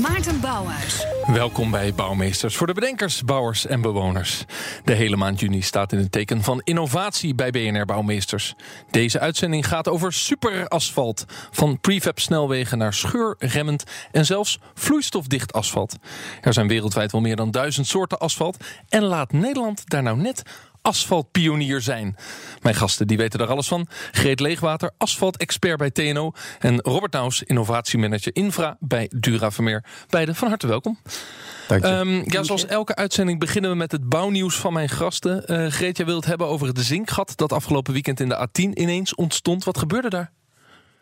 Maarten Bouwhuis. Welkom bij Bouwmeesters voor de bedenkers, bouwers en bewoners. De hele maand juni staat in het teken van innovatie bij BNR Bouwmeesters. Deze uitzending gaat over superasfalt. Van prefab snelwegen naar scheurremmend en zelfs vloeistofdicht asfalt. Er zijn wereldwijd wel meer dan duizend soorten asfalt. En laat Nederland daar nou net asfaltpionier zijn. Mijn gasten die weten er alles van. Greet Leegwater, asfaltexpert bij TNO. En Robert Naus, innovatiemanager infra bij Dura Vermeer. Beiden van harte welkom. Dank je. Um, ja, zoals elke uitzending beginnen we met het bouwnieuws van mijn gasten. Uh, Greet, jij wilt het hebben over het zinkgat dat afgelopen weekend in de A10 ineens ontstond. Wat gebeurde daar?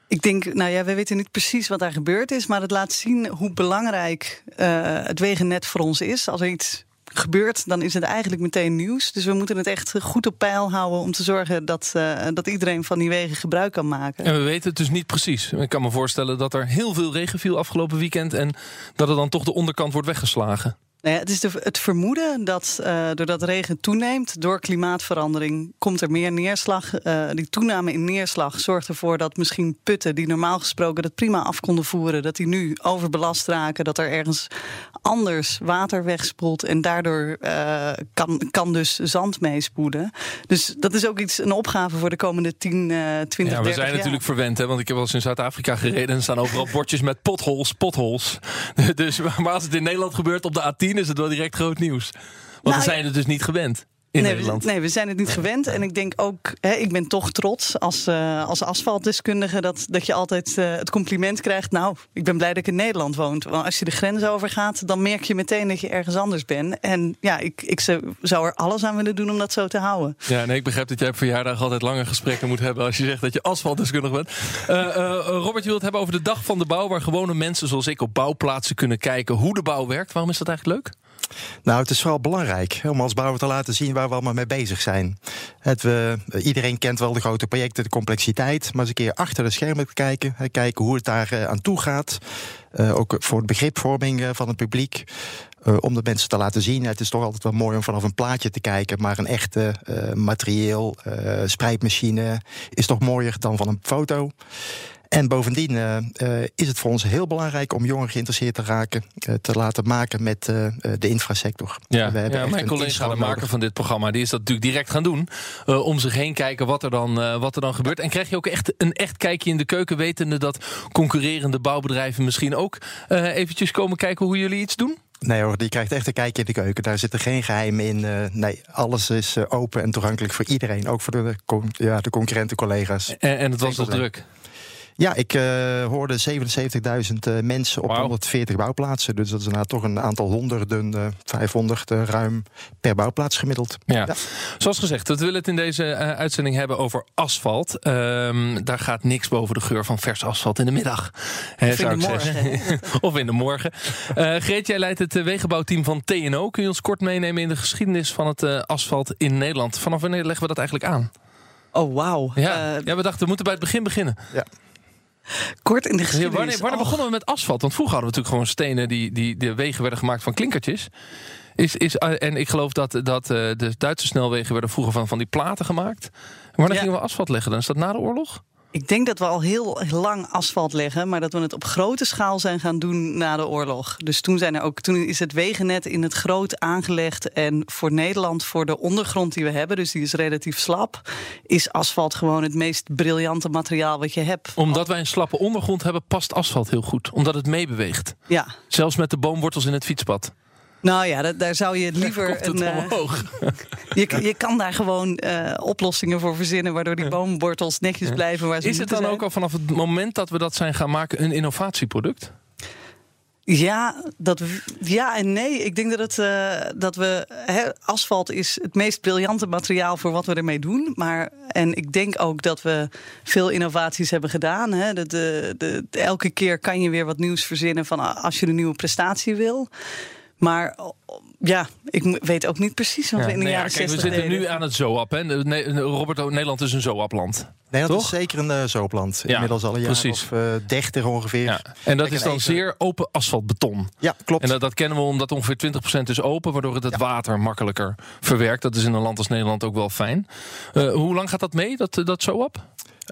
Ik denk, nou ja, we weten niet precies wat daar gebeurd is, maar het laat zien hoe belangrijk uh, het wegennet voor ons is. Als er iets gebeurt, dan is het eigenlijk meteen nieuws. Dus we moeten het echt goed op peil houden om te zorgen dat, uh, dat iedereen van die wegen gebruik kan maken. En we weten het dus niet precies. Ik kan me voorstellen dat er heel veel regen viel afgelopen weekend en dat er dan toch de onderkant wordt weggeslagen. Nou ja, het is de, het vermoeden dat uh, doordat regen toeneemt, door klimaatverandering, komt er meer neerslag. Uh, die toename in neerslag zorgt ervoor dat misschien putten die normaal gesproken dat prima af konden voeren, dat die nu overbelast raken, dat er ergens anders water wegspoelt en daardoor uh, kan, kan dus zand meespoelen. Dus dat is ook iets, een opgave voor de komende 10, uh, 20, ja, we zijn jaar. natuurlijk verwend, hè, want ik heb wel eens in Zuid-Afrika gereden en er staan overal bordjes met potholes, potholes. dus, maar als het in Nederland gebeurt op de A10 is het wel direct groot nieuws. Want nou, we zijn het dus niet gewend. In nee, Nederland. We, nee, we zijn het niet gewend. En ik denk ook, hè, ik ben toch trots als, uh, als asfaltdeskundige dat, dat je altijd uh, het compliment krijgt. Nou, ik ben blij dat ik in Nederland woon. Want als je de grens overgaat, dan merk je meteen dat je ergens anders bent. En ja, ik, ik zou er alles aan willen doen om dat zo te houden. Ja, nee, ik begrijp dat jij op verjaardag altijd lange gesprekken moet hebben als je zegt dat je asfaltdeskundige bent. Uh, Robert, je wilt het hebben over de dag van de bouw, waar gewone mensen zoals ik op bouwplaatsen kunnen kijken hoe de bouw werkt. Waarom is dat eigenlijk leuk? Nou, het is vooral belangrijk om als bouwer te laten zien waar we allemaal mee bezig zijn. Het, we, iedereen kent wel de grote projecten, de complexiteit, maar eens een keer achter de schermen kijken, kijken hoe het daar aan toe gaat. Uh, ook voor de begripvorming van het publiek. Om de mensen te laten zien. Het is toch altijd wel mooi om vanaf een plaatje te kijken. Maar een echte materieel, spreidmachine is toch mooier dan van een foto. En bovendien uh, uh, is het voor ons heel belangrijk om jongeren geïnteresseerd te raken, uh, te laten maken met de infrasector. Ja, we hebben ja mijn collega, de maker van dit programma, die is dat natuurlijk direct gaan doen. om zich heen kijken wat er, dan, wat er dan gebeurt. En krijg je ook echt een echt kijkje in de keuken, wetende dat concurrerende bouwbedrijven misschien ook eventjes komen kijken hoe jullie iets doen? Nee hoor, die krijgt echt een kijkje in de keuken. Daar zitten geen geheimen in. Uh, nee, alles is open en toegankelijk voor iedereen. Ook voor de, ja, de concurrente collega's. En, en het was al druk? Ja, ik uh, hoorde 77.000 uh, mensen op wow. 140 bouwplaatsen. Dus dat is nou toch een aantal honderden, uh, 500 ruim per bouwplaats gemiddeld. Ja. ja. Zoals gezegd, we willen het in deze uh, uitzending hebben over asfalt. Um, daar gaat niks boven de geur van vers asfalt in de middag. Of in de morgen. of in de morgen. Greet, jij leidt het wegenbouwteam van TNO. Kun je ons kort meenemen in de geschiedenis van het asfalt in Nederland? Vanaf wanneer leggen we dat eigenlijk aan? Oh, wauw. Ja, ja, we dachten we moeten bij het begin beginnen. Ja. Kort in de geschiedenis. Wanneer, wanneer begonnen we met asfalt? Want vroeger hadden we natuurlijk gewoon stenen die, die de wegen werden gemaakt van klinkertjes. Is, is, en ik geloof dat, dat de Duitse snelwegen werden vroeger van, van die platen gemaakt. Wanneer ja. gingen we asfalt leggen dan? Is dat na de oorlog? Ik denk dat we al heel lang asfalt leggen, maar dat we het op grote schaal zijn gaan doen na de oorlog. Dus toen, zijn er ook, toen is het wegennet in het groot aangelegd. En voor Nederland, voor de ondergrond die we hebben, dus die is relatief slap, is asfalt gewoon het meest briljante materiaal wat je hebt. Omdat wij een slappe ondergrond hebben, past asfalt heel goed. Omdat het meebeweegt. Ja. Zelfs met de boomwortels in het fietspad. Nou ja, dat, daar zou je liever. een, uh, je, je kan daar gewoon uh, oplossingen voor verzinnen, waardoor die boomwortels netjes blijven waar ze Is het dan zijn. ook al vanaf het moment dat we dat zijn gaan maken een innovatieproduct? Ja, dat, ja en nee. Ik denk dat, het, uh, dat we. asfalt is het meest briljante materiaal voor wat we ermee doen. Maar, en ik denk ook dat we veel innovaties hebben gedaan. Hè. De, de, de, elke keer kan je weer wat nieuws verzinnen van als je een nieuwe prestatie wil. Maar ja, ik weet ook niet precies wat we in de nee, jaren ja, kijk, We zitten nu aan het zoap. Hè. Robert, Nederland is een zoapland. Nederland is zeker een uh, zoopland. Ja, Inmiddels al een jaar precies. of uh, 30 ongeveer. Ja. En dat is dan zeer open asfaltbeton. Ja, klopt. En dat, dat, kennen we omdat ongeveer 20% is open... waardoor het het water makkelijker verwerkt. Dat is in een land als Nederland ook wel fijn. Uh, hoe lang gaat dat mee, dat, dat zoap?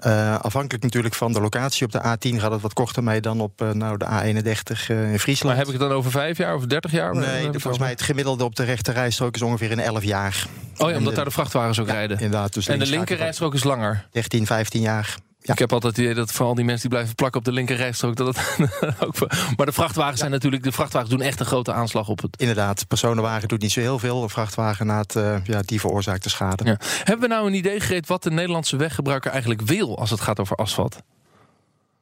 Uh, afhankelijk natuurlijk van de locatie. Op de A10 gaat het wat korter mee dan op uh, nou, de A31 uh, in Friesland. Maar heb ik het dan over vijf jaar of 30 jaar? Nee, de, volgens mij het gemiddelde op de rechte rijstrook is ongeveer in 11 jaar. Oh ja, omdat de, daar de vrachtwagens ook ja, rijden. Inderdaad, dus en de linker rijstrook is langer? 13, 15 jaar. Ja. Ik heb altijd het idee dat vooral die mensen die blijven plakken op de linker rijstrook. Dat het ook, maar de vrachtwagens zijn natuurlijk. De vrachtwagens doen echt een grote aanslag op het. Inderdaad, personenwagen doet niet zo heel veel. Een vrachtwagen na het, uh, ja, die veroorzaakt de schade. Ja. Hebben we nou een idee gereed wat de Nederlandse weggebruiker eigenlijk wil als het gaat over asfalt?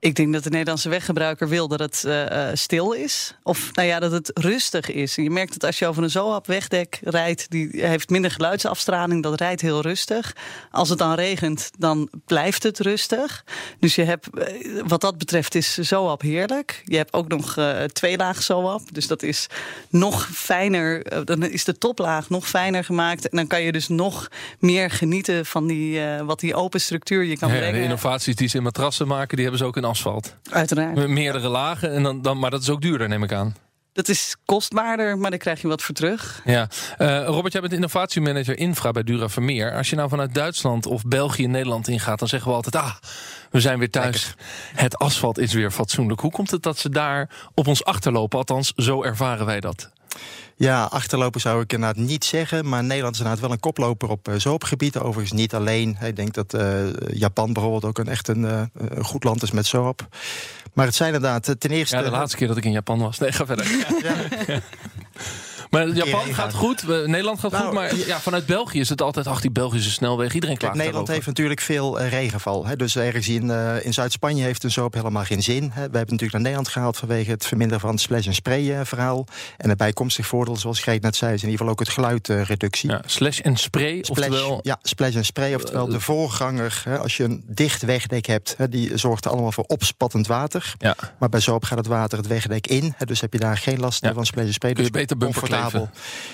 Ik denk dat de Nederlandse weggebruiker wil dat het uh, stil is. Of nou ja, dat het rustig is. En je merkt dat als je over een Zoap wegdek rijdt, die heeft minder geluidsafstraling, dat rijdt heel rustig. Als het dan regent, dan blijft het rustig. Dus je hebt, wat dat betreft, is Zoap heerlijk. Je hebt ook nog uh, tweelaag Zoap. Dus dat is nog fijner. dan is de toplaag nog fijner gemaakt. En dan kan je dus nog meer genieten van die, wat die open structuur je kan ja, brengen. De innovaties die ze in matrassen maken, die hebben ze ook in asfalt. Uiteraard. Met meerdere lagen, en dan, dan, maar dat is ook duurder, neem ik aan. Dat is kostbaarder, maar daar krijg je wat voor terug. Ja. Uh, Robert, jij bent innovatiemanager infra bij Dura Vermeer. Als je nou vanuit Duitsland of België Nederland ingaat... dan zeggen we altijd, ah, we zijn weer thuis. Het asfalt is weer fatsoenlijk. Hoe komt het dat ze daar op ons achterlopen? Althans, zo ervaren wij dat. Ja, achterlopen zou ik inderdaad niet zeggen. Maar Nederland is inderdaad wel een koploper op uh, zoopgebied. Overigens niet alleen. Ik denk dat uh, Japan bijvoorbeeld ook een echt een, uh, een goed land is met zoop. Maar het zijn inderdaad ten eerste... Ja, de laatste keer dat ik in Japan was. Nee, ga verder. Ja. ja. Maar Japan gaat goed, Nederland gaat nou, goed. Maar ja, vanuit België is het altijd, ach, die Belgische snelweg. Iedereen klaagt Nederland daarover. heeft natuurlijk veel uh, regenval. Hè. Dus ergens in, uh, in Zuid-Spanje heeft een zoop helemaal geen zin. Hè. We hebben natuurlijk naar Nederland gehaald vanwege het verminderen van het splash en spray uh, verhaal. En het bijkomstig voordeel, zoals Greet net zei, is in ieder geval ook het geluidreductie. Ja, slash en spray, splash, oftewel... Ja, splash en spray, oftewel de voorganger. Hè, als je een dicht wegdek hebt, hè, die zorgt allemaal voor opspattend water. Ja. Maar bij zoop gaat het water het wegdek in. Hè, dus heb je daar geen last ja. van splash en spray. Kun je dus beter comfortabel.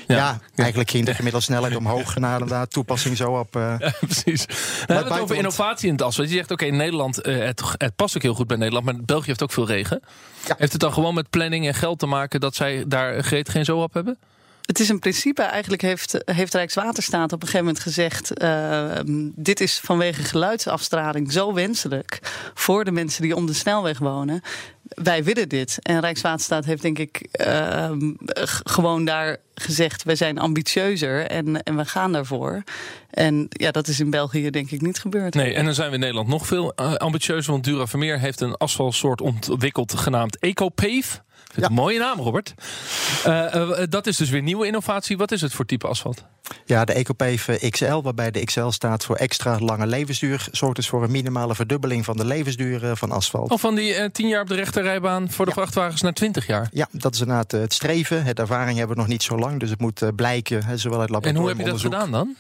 Ja. Ja, eigenlijk ging de gemiddelde snelheid omhoog na inderdaad toepassing zo op. Uh, ja, precies. We hebben het over innovatie in het asfalt. Je zegt oké, okay, Nederland, uh, het, het past ook heel goed bij Nederland, maar België heeft ook veel regen. Ja. Heeft het dan gewoon met planning en geld te maken dat zij daar Greet geen zo op hebben? Het is een principe. Eigenlijk heeft, heeft Rijkswaterstaat op een gegeven moment gezegd: uh, dit is vanwege geluidsafstraling zo wenselijk voor de mensen die om de snelweg wonen. Wij willen dit. En Rijkswaterstaat heeft denk ik uh, gewoon daar gezegd: wij zijn ambitieuzer en, en we gaan daarvoor. En ja, dat is in België denk ik niet gebeurd. Nee, en dan zijn we in Nederland nog veel uh, ambitieuzer. Want Dura Vermeer heeft een asfaltsoort ontwikkeld genaamd EcoPave. Ja. Een mooie naam, Robert. Uh, uh, dat is dus weer nieuwe innovatie. Wat is het voor type asfalt? Ja, de EcoPave XL, waarbij de XL staat voor extra lange levensduur, zorgt dus voor een minimale verdubbeling van de levensduur van asfalt. Of van die uh, 10 jaar op de rechterrijbaan voor de ja. vrachtwagens naar 20 jaar? Ja, dat is inderdaad het streven. De ervaring hebben we nog niet zo lang, dus het moet blijken, zowel uit laboratorium En hoe heb je dat gedaan dan?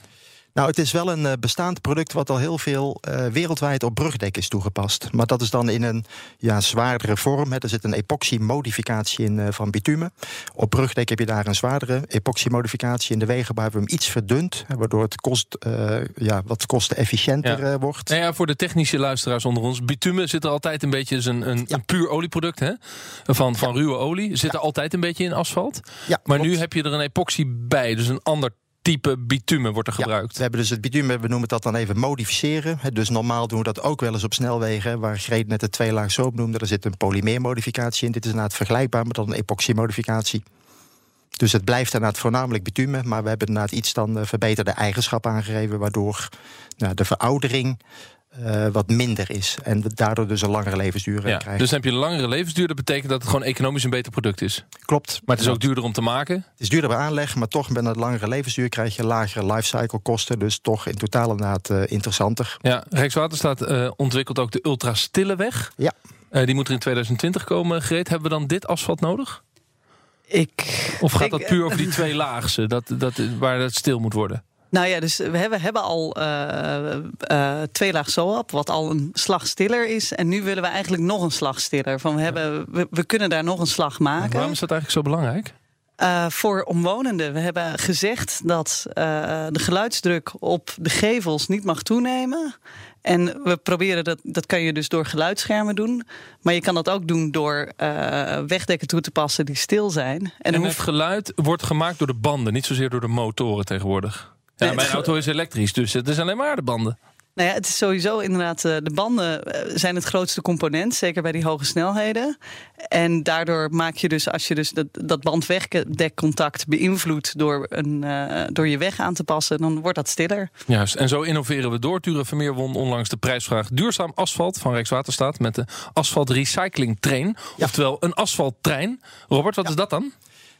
Nou, het is wel een uh, bestaand product wat al heel veel uh, wereldwijd op brugdek is toegepast. Maar dat is dan in een ja, zwaardere vorm. Hè. Er zit een epoxy-modificatie in uh, van bitumen. Op brugdek heb je daar een zwaardere epoxy-modificatie. In de wegenbouw hebben we hem iets verdund, hè, waardoor het kost, ja, wat kostenefficiënter ja. wordt. Nou ja, voor de technische luisteraars onder ons. Bitumen zit er altijd een beetje, is een, een, ja. een puur olieproduct hè? van, van ruwe olie. Zit er altijd een beetje in asfalt. Ja, maar klopt. nu heb je er een epoxy bij, dus een ander type bitumen wordt er gebruikt. Ja, we hebben dus het bitumen, we noemen dat dan even modificeren. Dus normaal doen we dat ook wel eens op snelwegen, waar Greet net de twee laag soap noemde. Er zit een polymeermodificatie in. Dit is inderdaad vergelijkbaar met dan een epoxymodificatie. Dus het blijft inderdaad voornamelijk bitumen, maar we hebben inderdaad iets dan verbeterde eigenschappen aangegeven, waardoor nou, de veroudering uh, wat minder is. En daardoor dus een langere levensduur ja, krijgen. Dus dan heb je een langere levensduur. Dat betekent dat het gewoon economisch een beter product is. Klopt. Maar het is ook duurder om te maken. Het is duurder bij aanleg, maar toch met een langere levensduur krijg je lagere lifecycle kosten. Dus toch in totaal inderdaad uh, interessanter. Ja, Rijkswaterstaat uh, ontwikkelt ook de ultrastille weg. Ja. die moet er in 2020 komen. Greet, hebben we dan dit asfalt nodig? Ik, Of gaat ik- dat puur over die twee laagse, dat, dat, waar het stil moet worden? Nou ja, dus we hebben, hebben al eh eh twee laag SOAP, wat al een slag stiller is. En nu willen we eigenlijk nog een slag stiller. Van we, hebben, we, we kunnen daar nog een slag maken. Waarom is dat eigenlijk zo belangrijk? Voor omwonenden. We hebben gezegd dat de geluidsdruk op de gevels niet mag toenemen. En we proberen dat, dat kan je dus door geluidsschermen doen. Maar je kan dat ook doen door wegdekken toe te passen die stil zijn. En, En, dan het hoeft geluid wordt gemaakt door de banden, niet zozeer door de motoren tegenwoordig. Ja, mijn auto is elektrisch, dus het is alleen maar de banden. Nou ja, het is sowieso inderdaad, eh, de banden eh, zijn het grootste component, zeker bij die hoge snelheden. En daardoor maak je dus, als je dus dat, dat bandwegdekcontact beïnvloedt door, een, eh, door je weg aan te passen, dan wordt dat stiller. Juist, en zo innoveren we door. Ture Vermeer won onlangs de prijsvraag Duurzaam Asfalt van Rijkswaterstaat met de Asfalt Recycling Train. Oftewel een asfalttrein. Robert, wat is dat dan?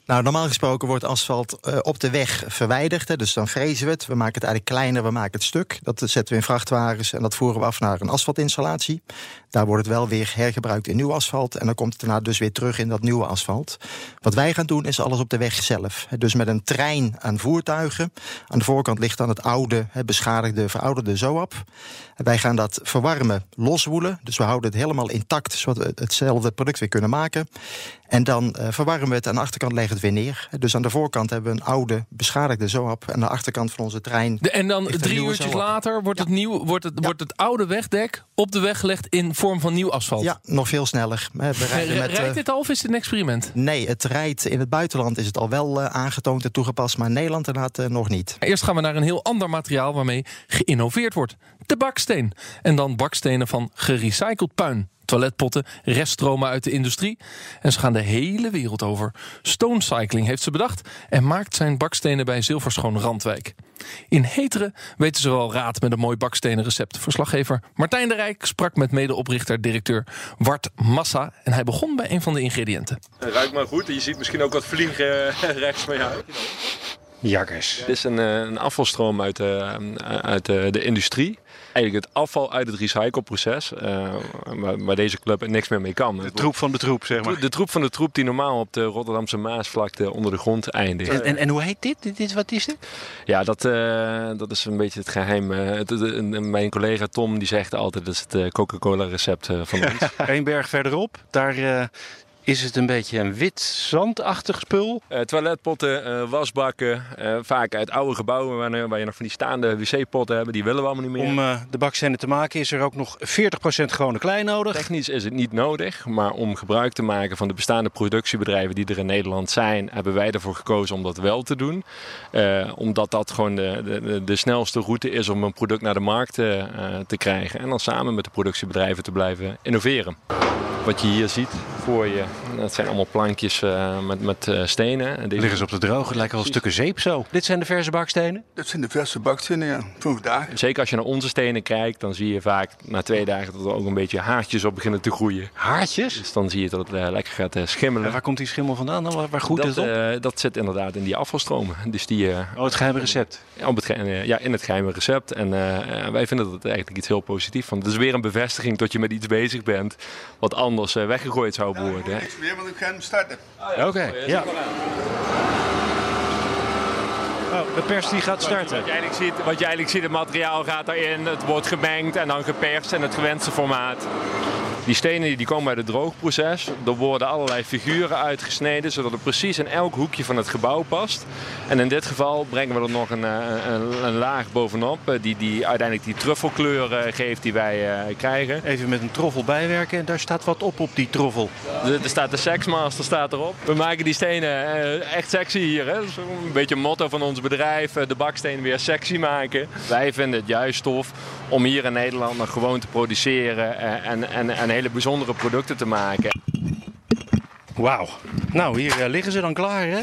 Nou, normaal gesproken wordt asfalt eh, op de weg verwijderd. Hè, dus dan frezen we het. We maken het eigenlijk kleiner, we maken het stuk. Dat zetten we in vrachtwagens en dat voeren we af naar een asfaltinstallatie. Daar wordt het wel weer hergebruikt in nieuw asfalt. En dan komt het daarna dus weer terug in dat nieuwe asfalt. Wat wij gaan doen is alles op de weg zelf. Dus met een trein aan voertuigen. Aan de voorkant ligt dan het oude, beschadigde, verouderde ZOAP. Wij gaan dat verwarmen, loswoelen. Dus we houden het helemaal intact, zodat we hetzelfde product weer kunnen maken. En dan eh, verwarmen we het. Aan de achterkant leggen het weer neer. Dus aan de voorkant hebben we een oude, beschadigde ZOAP. En aan de achterkant van onze trein. De- en dan drie uurtjes later wordt, het nieuw, wordt, het, Ja. wordt het oude wegdek op de weg gelegd in vorm van nieuw asfalt. Ja, nog veel sneller. We rijden met, Rijdt eh, dit al of is dit een experiment? Nee, het rijdt in het buitenland is het al wel eh, aangetoond en toegepast, maar in Nederland inderdaad eh, nog niet. Eerst gaan we naar een heel ander materiaal waarmee geïnnoveerd wordt. De baksteen. En dan bakstenen van gerecycled puin. Toiletpotten, reststromen uit de industrie. En ze gaan de hele wereld over. Stone Cycling heeft ze bedacht en maakt zijn bakstenen bij Zilverschoon Randwijk. In Heteren weten ze wel raad met een mooi bakstenen recept. Verslaggever Martijn de Rijk sprak met medeoprichter-directeur Wart Massa. En hij begon bij een van de ingrediënten. Het ruikt maar goed. Je ziet misschien ook wat vliegen rechts van jou. Jakkers. Dit is een, eh, een afvalstroom uit, de, uit de, de industrie. Eigenlijk het afval uit het recycleproces, eh, waar, waar deze club niks meer mee kan. De troep van de troep, zeg maar. De troep van de troep die normaal op de Rotterdamse Maasvlakte onder de grond eindigt. En, en, en hoe heet dit? dit, dit wat is dit? Ja, dat, eh, dat is een beetje het geheim. eh, het- het- een- mijn collega Tom die zegt altijd dat is het eh, Coca-Cola recept eh, van ons. Eén berg verderop, daar eh, is het een beetje een wit zandachtig spul. Eh, toiletpotten, eh, wasbakken, eh, vaak uit oude gebouwen waar, waar je nog van die staande wc-potten hebt. Die willen we allemaal niet meer. Om de bakstenen te maken is er ook nog 40% gewone klei nodig. Technisch is het niet nodig, maar om gebruik te maken van de bestaande productiebedrijven die er in Nederland zijn, hebben wij ervoor gekozen om dat wel te doen. Omdat dat gewoon de, de, de snelste route is om een product naar de markt te krijgen. En dan samen met de productiebedrijven te blijven innoveren. Wat je hier ziet voor je, dat zijn allemaal plankjes eh, met, met eh, stenen. En Die liggen ze op de droge, het lijken wel stukken zeep zo. Dit zijn de verse bakstenen. Dat zijn de verse bakstenen, ja, van vandaag. Zeker als je naar onze stenen kijkt, dan zie je vaak na twee dagen dat er ook een beetje haartjes op beginnen te groeien. Haartjes. Dus dan zie je dat het eh, lekker gaat eh, schimmelen. En waar komt die schimmel vandaan dan? Waar, waar groeit dat, het op? eh, dat zit inderdaad in die afvalstromen. Dus die, eh, oh, het geheime recept. op het, ja, in het geheime recept. En wij vinden dat eigenlijk iets heel positiefs. Want het is weer een bevestiging dat je met iets bezig bent wat anders weggegooid zou worden. Niks meer, want ik ga hem starten. Oké, ja. Oh, de pers die gaat starten. Wat je, eigenlijk ziet, wat je eigenlijk ziet, het materiaal gaat erin, het wordt gemengd en dan geperst in het gewenste formaat. Die stenen die komen uit het droogproces. Er worden allerlei figuren uitgesneden, zodat het precies in elk hoekje van het gebouw past. En in dit geval brengen we er nog een, eh, een, een laag bovenop, eh, die, die uiteindelijk die truffelkleur eh, geeft die wij krijgen. Even met een troffel bijwerken en daar staat wat op op die troffel. Er staat de Sexmaster staat erop. We maken die stenen echt sexy hier. Hè? Dat is een beetje een motto van ons bedrijf. De baksteen weer sexy maken. Wij vinden het juist tof om hier in Nederland nog gewoon te produceren. En, en, en hele bijzondere producten te maken. Wauw. Nou, hier eh, liggen ze dan klaar, hè?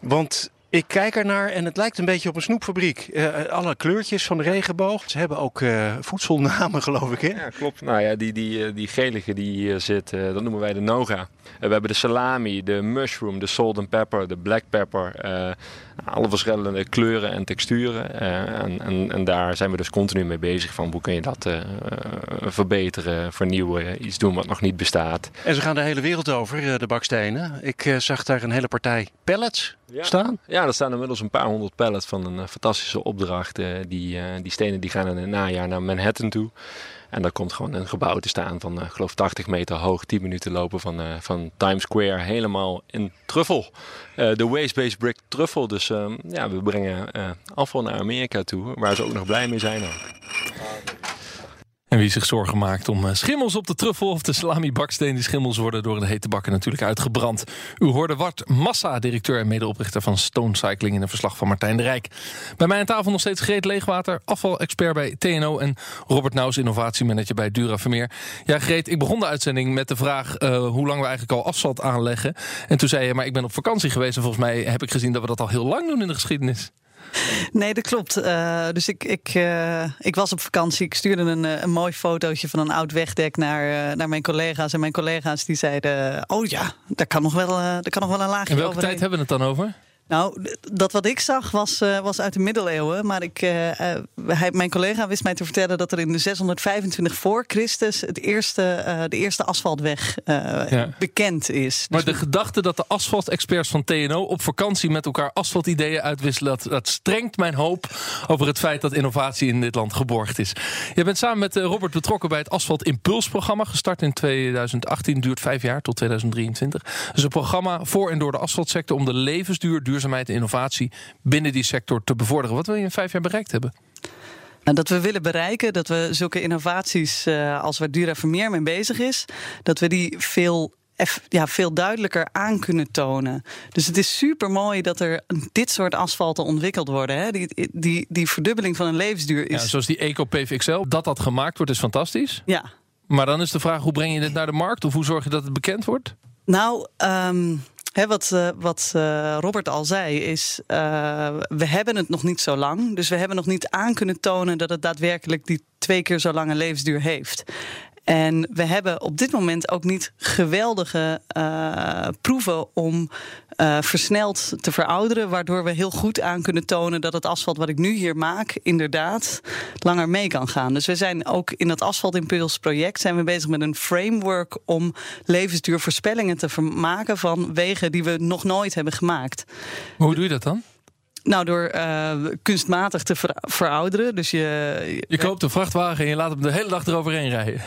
Want Ik kijk ernaar en het lijkt een beetje op een snoepfabriek. Eh, alle kleurtjes van de regenboog. Ze hebben ook eh, voedselnamen, geloof ik. Hè? Ja, klopt. Nou ja, die, die, eh, die gelige die hier zit, eh, dat noemen wij de noga. Eh, we hebben de salami, de mushroom, de salt and pepper, de black pepper. eh, alle verschillende kleuren en texturen. Eh, en, en, en daar zijn we dus continu mee bezig van hoe kun je dat eh, eh, verbeteren, vernieuwen, iets doen wat nog niet bestaat. En ze gaan de hele wereld over, eh, de bakstenen. Ik eh, zag daar een hele partij pallets staan. Ja, er staan inmiddels een paar honderd pallets van een eh, fantastische opdracht. Eh, die, eh, die stenen die gaan in het najaar naar Manhattan toe. En daar komt gewoon een gebouw te staan van, ik geloof 80 meter hoog, 10 minuten lopen van, van Times Square, helemaal in truffel. De waste-based brick truffel. Dus eh, ja, we brengen afval naar Amerika toe, waar ze ook nog blij mee zijn ook. En wie zich zorgen maakt om eh, schimmels op de truffel of de salami baksteen. Die schimmels worden door de hete bakken natuurlijk uitgebrand. U hoorde Wart Massa, directeur en medeoprichter van Stone Cycling... in een verslag van Martijn de Rijk. Bij mij aan tafel nog steeds Greet Leegwater, afvalexpert bij TNO... en Robert Nauws, innovatiemanager bij Dura Vermeer. Ja, Greet, ik begon de uitzending met de vraag... eh, hoe lang we eigenlijk al asfalt aanleggen. En toen zei je, maar ik ben op vakantie geweest... en volgens mij heb ik gezien dat we dat al heel lang doen in de geschiedenis. Nee, dat klopt. Eh, dus ik, ik, eh, ik was op vakantie. Ik stuurde een, eh, een mooi fotootje van een oud wegdek naar, naar mijn collega's. En mijn collega's die zeiden: Oh ja, daar kan nog wel, daar kan nog wel een laagje En welke overheen. tijd hebben we het dan over? Nou, dat wat ik zag was, eh, was uit de middeleeuwen. Maar ik, eh, eh, hij, mijn collega wist mij te vertellen dat er in de 625 voor Christus het eerste, de eerste asfaltweg Ja. bekend is. Maar Dus de gedachte dat de asfaltexperts van TNO op vakantie met elkaar asfaltideeën uitwisselen, dat, dat strengt mijn hoop over het feit dat innovatie in dit land geborgd is. Je bent samen met Robert betrokken bij het Asfalt Impulsprogramma, gestart in 2018, duurt vijf jaar tot 2023. Dat is een programma voor en door de asfaltsector om de levensduur, duurzaamheid en innovatie binnen die sector te bevorderen. Wat wil je in vijf jaar bereikt hebben? Nou, dat we willen bereiken dat we zulke innovaties eh, als waar Dura Vermeer mee bezig is, dat we die veel, ja, veel duidelijker aan kunnen tonen. Dus het is super mooi dat er dit soort asfalten ontwikkeld worden. Hè? Die, die, die verdubbeling van een levensduur Ja, is. zoals die EcoPave XL, dat dat gemaakt wordt is fantastisch. Ja, Maar dan is de vraag, hoe breng je dit naar de markt? Of hoe zorg je dat het bekend wordt? Nou, ehm, wat, eh, wat eh, Robert al zei, is uh, we hebben het nog niet zo lang. Dus we hebben nog niet aan kunnen tonen dat het daadwerkelijk die twee keer zo lange levensduur heeft. En we hebben op dit moment ook niet geweldige proeven om uh, versneld te verouderen. Waardoor we heel goed aan kunnen tonen dat het asfalt wat ik nu hier maak, inderdaad langer mee kan gaan. Dus we zijn ook in dat asfaltimpulsproject zijn we bezig met een framework om levensduurvoorspellingen te maken van wegen die we nog nooit hebben gemaakt. Hoe doe je dat dan? Nou, door uh, kunstmatig te ver verouderen. Dus je, je koopt een vrachtwagen en je laat hem de hele dag eroverheen rijden.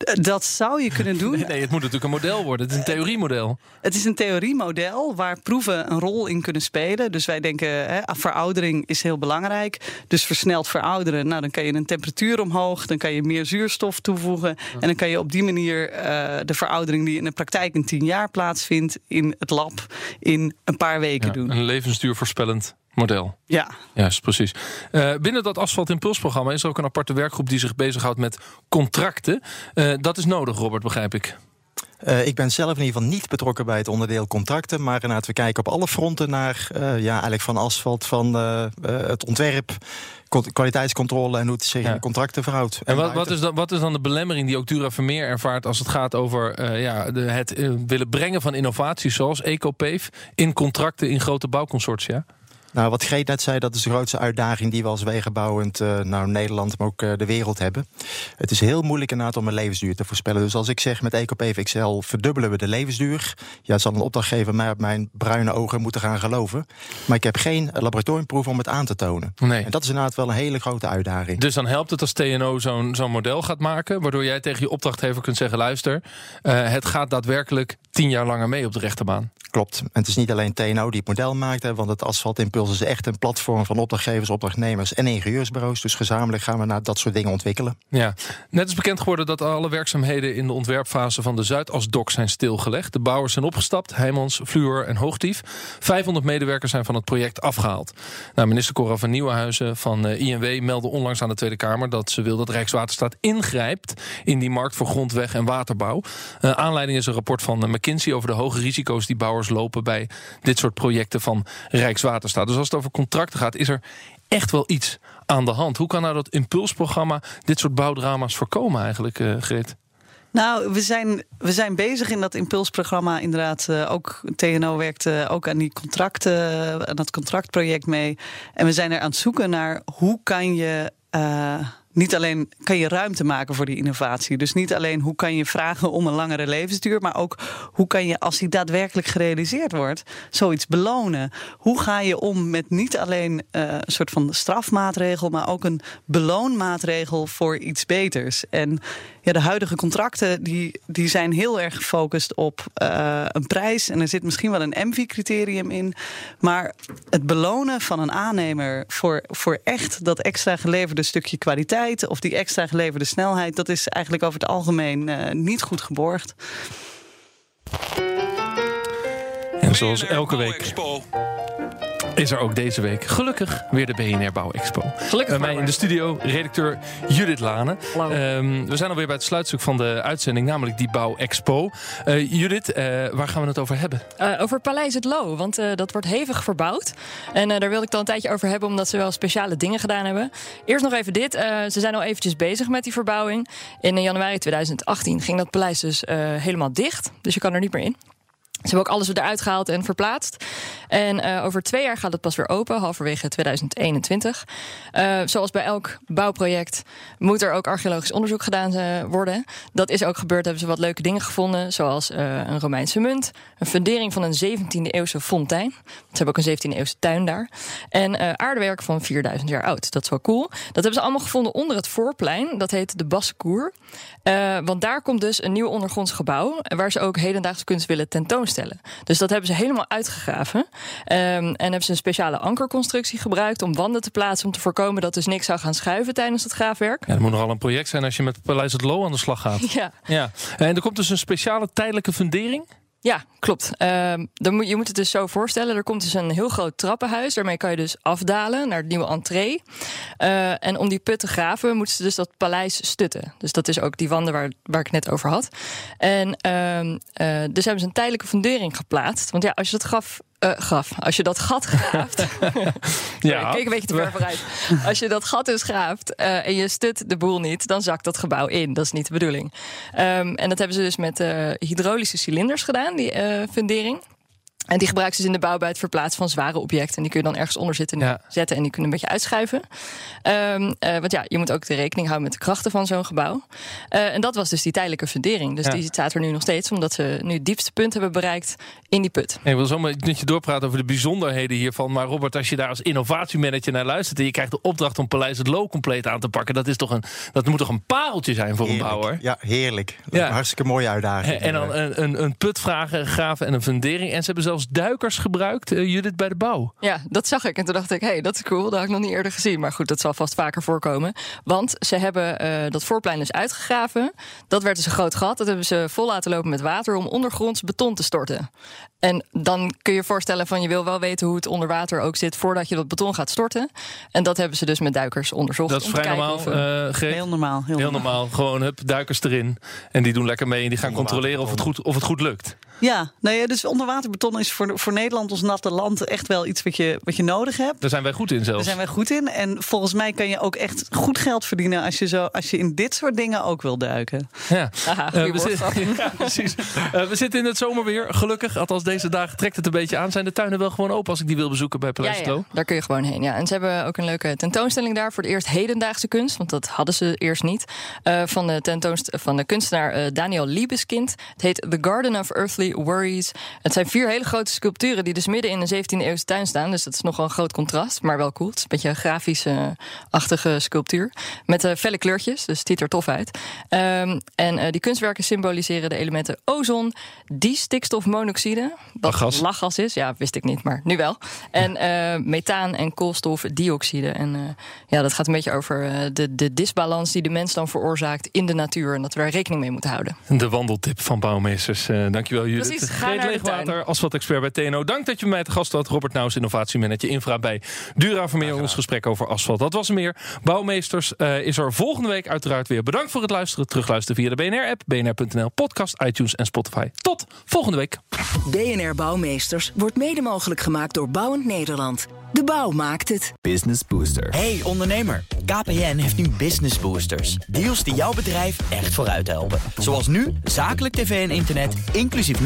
Dat zou je kunnen doen. Nee, nee, het moet natuurlijk een model worden. Het is een theoriemodel. Het is een theoriemodel waar proeven een rol in kunnen spelen. Dus wij denken, hè, veroudering is heel belangrijk. Dus versneld verouderen. Nou, dan kan je een temperatuur omhoog. Dan kan je meer zuurstof toevoegen. En dan kan je op die manier uh, de veroudering die in de praktijk in tien jaar plaatsvindt... in het lab in een paar weken ja, doen. Een levensduur voorspellend model. Ja. Juist, precies. Uh, binnen dat Asfalt Impulsprogramma is er ook een aparte werkgroep die zich bezighoudt met contracten. Uh, dat is nodig, Robert, begrijp ik. Uh, ik ben zelf in ieder geval niet betrokken bij het onderdeel contracten. Maar inderdaad, we kijken op alle fronten naar uh, ja, eigenlijk van asfalt, van uh, het ontwerp, kwaliteitscontrole en hoe het zich ja. in contracten verhoudt. En, en wat, wat, is dan, wat is dan de belemmering die ook Dura Vermeer ervaart als het gaat over ja, de, het willen brengen van innovaties zoals EcoPave in contracten in grote bouwconsortia? Nou, wat Greet net zei, dat is de grootste uitdaging die we als wegenbouwend uh, nou, Nederland, maar ook uh, de wereld hebben. Het is heel moeilijk inderdaad om een levensduur te voorspellen. Dus als ik zeg met EcoPave XL verdubbelen we de levensduur, ja, zal een opdrachtgever mij op mijn bruine ogen moeten gaan geloven. Maar ik heb geen laboratoriumproef om het aan te tonen. Nee. En dat is inderdaad wel een hele grote uitdaging. Dus dan helpt het als TNO zo'n zo'n model gaat maken, waardoor jij tegen je opdrachtgever kunt zeggen: luister, uh, het gaat daadwerkelijk tien jaar langer mee op de rechterbaan. Klopt. En het is niet alleen TNO die het model maakt, want het Asfaltimpuls is echt een platform van opdrachtgevers, opdrachtnemers en ingenieursbureaus. Dus gezamenlijk gaan we naar dat soort dingen ontwikkelen. Ja, net is bekend geworden dat alle werkzaamheden in de ontwerpfase van de Zuidasdok zijn stilgelegd. De bouwers zijn opgestapt, Heijmans, Fluor en Hoogtief. 500 medewerkers zijn van het project afgehaald. Nou, minister Cora van Nieuwenhuizen van uh, INW meldde onlangs aan de Tweede Kamer dat ze wil dat Rijkswaterstaat ingrijpt in die markt voor grondweg en waterbouw. Uh, aanleiding is een rapport van uh, McKinsey over de hoge risico's die bouwers lopen bij dit soort projecten van Rijkswaterstaat. Dus als het over contracten gaat, is er echt wel iets aan de hand. Hoe kan nou dat impulsprogramma dit soort bouwdrama's voorkomen eigenlijk, uh, Greet? Nou, we zijn, we zijn bezig in dat impulsprogramma inderdaad. Uh, ook TNO werkt uh, ook aan die contracten, aan dat contractproject mee. En we zijn er aan het zoeken naar hoe kan je niet alleen kan je ruimte maken voor die innovatie. Dus niet alleen hoe kan je vragen om een langere levensduur, maar ook hoe kan je, als die daadwerkelijk gerealiseerd wordt, zoiets belonen. Hoe ga je om met niet alleen uh, een soort van strafmaatregel, maar ook een beloonmaatregel voor iets beters. En ja, de huidige contracten die, die zijn heel erg gefocust op uh, een prijs. En er zit misschien wel een MV-criterium in. Maar het belonen van een aannemer voor, voor echt dat extra geleverde stukje kwaliteit of die extra geleverde snelheid, dat is eigenlijk over het algemeen uh, niet goed geborgd. En zoals elke week is er ook deze week gelukkig weer de BNR Bouw Expo. Gelukkig. Bij mij in de studio redacteur Judith Lane. Um, we zijn alweer bij het sluitstuk van de uitzending, namelijk die Bouw Expo. Uh, Judith, uh, waar gaan we het over hebben? Over Paleis het Loo, want dat wordt hevig verbouwd. En daar wilde ik al een tijdje over hebben, omdat ze wel speciale dingen gedaan hebben. Eerst nog even dit. ze zijn al eventjes bezig met die verbouwing. In januari 2018 ging dat paleis dus helemaal dicht. Dus je kan er niet meer in. Ze hebben ook alles eruit gehaald en verplaatst. En uh, over twee jaar gaat het pas weer open, halverwege 2021. Uh, zoals bij elk bouwproject moet er ook archeologisch onderzoek gedaan uh, worden. Dat is ook gebeurd, hebben ze wat leuke dingen gevonden. Zoals een Romeinse munt, een fundering van een 17e eeuwse fontein. Ze hebben ook een 17e eeuwse tuin daar. En aardewerk van 4000 jaar oud. Dat is wel cool. Dat hebben ze allemaal gevonden onder het voorplein. Dat heet de Bassecour. want daar komt dus een nieuw ondergronds gebouw. Waar ze ook hedendaagse kunst willen tentoonstellen Dus dat hebben ze helemaal uitgegraven. Um, en hebben ze een speciale ankerconstructie gebruikt om wanden te plaatsen. Om te voorkomen dat dus niks zou gaan schuiven tijdens het graafwerk. Ja, dat moet nogal een project zijn als je met Paleis het Loo aan de slag gaat. Ja. ja. En er komt dus een speciale tijdelijke fundering. Ja, klopt. Uh, dan moet, je moet het dus zo voorstellen. Er komt dus een heel groot trappenhuis. Daarmee kan je dus afdalen naar de nieuwe entree. Uh, en om die put te graven moeten ze dus dat paleis stutten. Dus dat is ook die wanden waar, waar ik net over had. En uh, dus hebben ze een tijdelijke fundering geplaatst. Want ja, als je dat graf uh, graf. Als je dat gat graaft. ja. Kijk een beetje te ver vooruit. Als je dat gat dus graaft uh, en je stut de boel niet, dan zakt dat gebouw in. Dat is niet de bedoeling. Um, en dat hebben ze dus met uh, hydraulische cilinders gedaan, die fundering. En die gebruiken ze dus in de bouw bij het verplaatsen van zware objecten. En die kun je dan ergens onder zitten ja. zetten en die kunnen een beetje uitschuiven. Um, uh, want ja, je moet ook de rekening houden met de krachten van zo'n gebouw. Uh, en dat was dus die tijdelijke fundering. Dus ja. die staat er nu nog steeds, omdat ze nu het diepste punt hebben bereikt in die put. ik wil zo met je doorpraten over de bijzonderheden hiervan. Maar Robert, als je daar als innovatiemanager naar luistert en je krijgt de opdracht om Paleis het Loo compleet aan te pakken, dat, is toch een, dat moet toch een pareltje zijn voor heerlijk. een bouwer? Ja, heerlijk. Ja. Hartstikke mooie uitdaging. En, en dan een, een, een put vragen, graven en een fundering. En ze hebben zelfs duikers gebruikt, uh, Judith, bij de bouw. Ja, dat zag ik. En toen dacht ik, hé, hey, dat is cool. Dat had ik nog niet eerder gezien. Maar goed, dat zal vast vaker voorkomen. Want ze hebben uh, dat voorplein dus uitgegraven. Dat werd dus een groot gat. Dat hebben ze vol laten lopen met water om ondergronds beton te storten. En dan kun je je voorstellen van je wil wel weten hoe het onder water ook zit voordat je dat beton gaat storten. En dat hebben ze dus met duikers onderzocht. Dat is vrij normaal. Of, uh, heel normaal. Heel, heel normaal. Gewoon hup, duikers erin. En die doen lekker mee en die gaan controleren of het, goed, of het goed lukt. Ja, nou ja, dus onderwaterbeton is voor, voor Nederland, ons natte land, echt wel iets wat je, wat je nodig hebt. Daar zijn wij goed in zelfs. Daar zijn wij goed in. En volgens mij kan je ook echt goed geld verdienen als je, zo, als je in dit soort dingen ook wil duiken. Ja, Aha, uh, we, zitten, ja precies. Uh, we zitten in het zomerweer, gelukkig. Althans, deze dagen trekt het een beetje aan. Zijn de tuinen wel gewoon open als ik die wil bezoeken bij Paleis ja, ja, daar kun je gewoon heen. Ja. En ze hebben ook een leuke tentoonstelling daar voor het eerst hedendaagse kunst. Want dat hadden ze eerst niet. Uh, van, de tentoonst van de kunstenaar Daniel Liebeskind. Het heet The Garden of Earthly Worries. Het zijn vier hele grote sculpturen die dus midden in een 17e eeuwse tuin staan. Dus dat is nogal een groot contrast, maar wel cool. Het is een beetje een grafische-achtige sculptuur. Met uh, felle kleurtjes, dus het ziet er tof uit. Um, en uh, die kunstwerken symboliseren de elementen ozon, distikstofmonoxide. Wat lachgas. lachgas is, ja, wist ik niet, maar nu wel. En uh, methaan en koolstofdioxide. En ja, dat gaat een beetje over de, de disbalans die de mens dan veroorzaakt in de natuur. En dat we daar rekening mee moeten houden. De wandeltip van bouwmeesters. dankjewel, Judith. precies. Ga Greet Leegwater, asfaltexpert bij TNO. Dank dat je mij te gast had. Robert Nouws, innovatiemanager Infra bij Dura Vermeer. Ons gesprek over asfalt. Dat was er meer. Bouwmeesters eh, is er volgende week uiteraard weer. Bedankt voor het luisteren. Terugluisteren via de BNR-app, bnr.nl, podcast, iTunes en Spotify. Tot volgende week. BNR Bouwmeesters wordt mede mogelijk gemaakt door Bouwend Nederland. De bouw maakt het. Business Booster. Hey ondernemer, KPN heeft nu Business Boosters. Deals die jouw bedrijf echt vooruit helpen. Zoals nu, zakelijk tv en internet, inclusief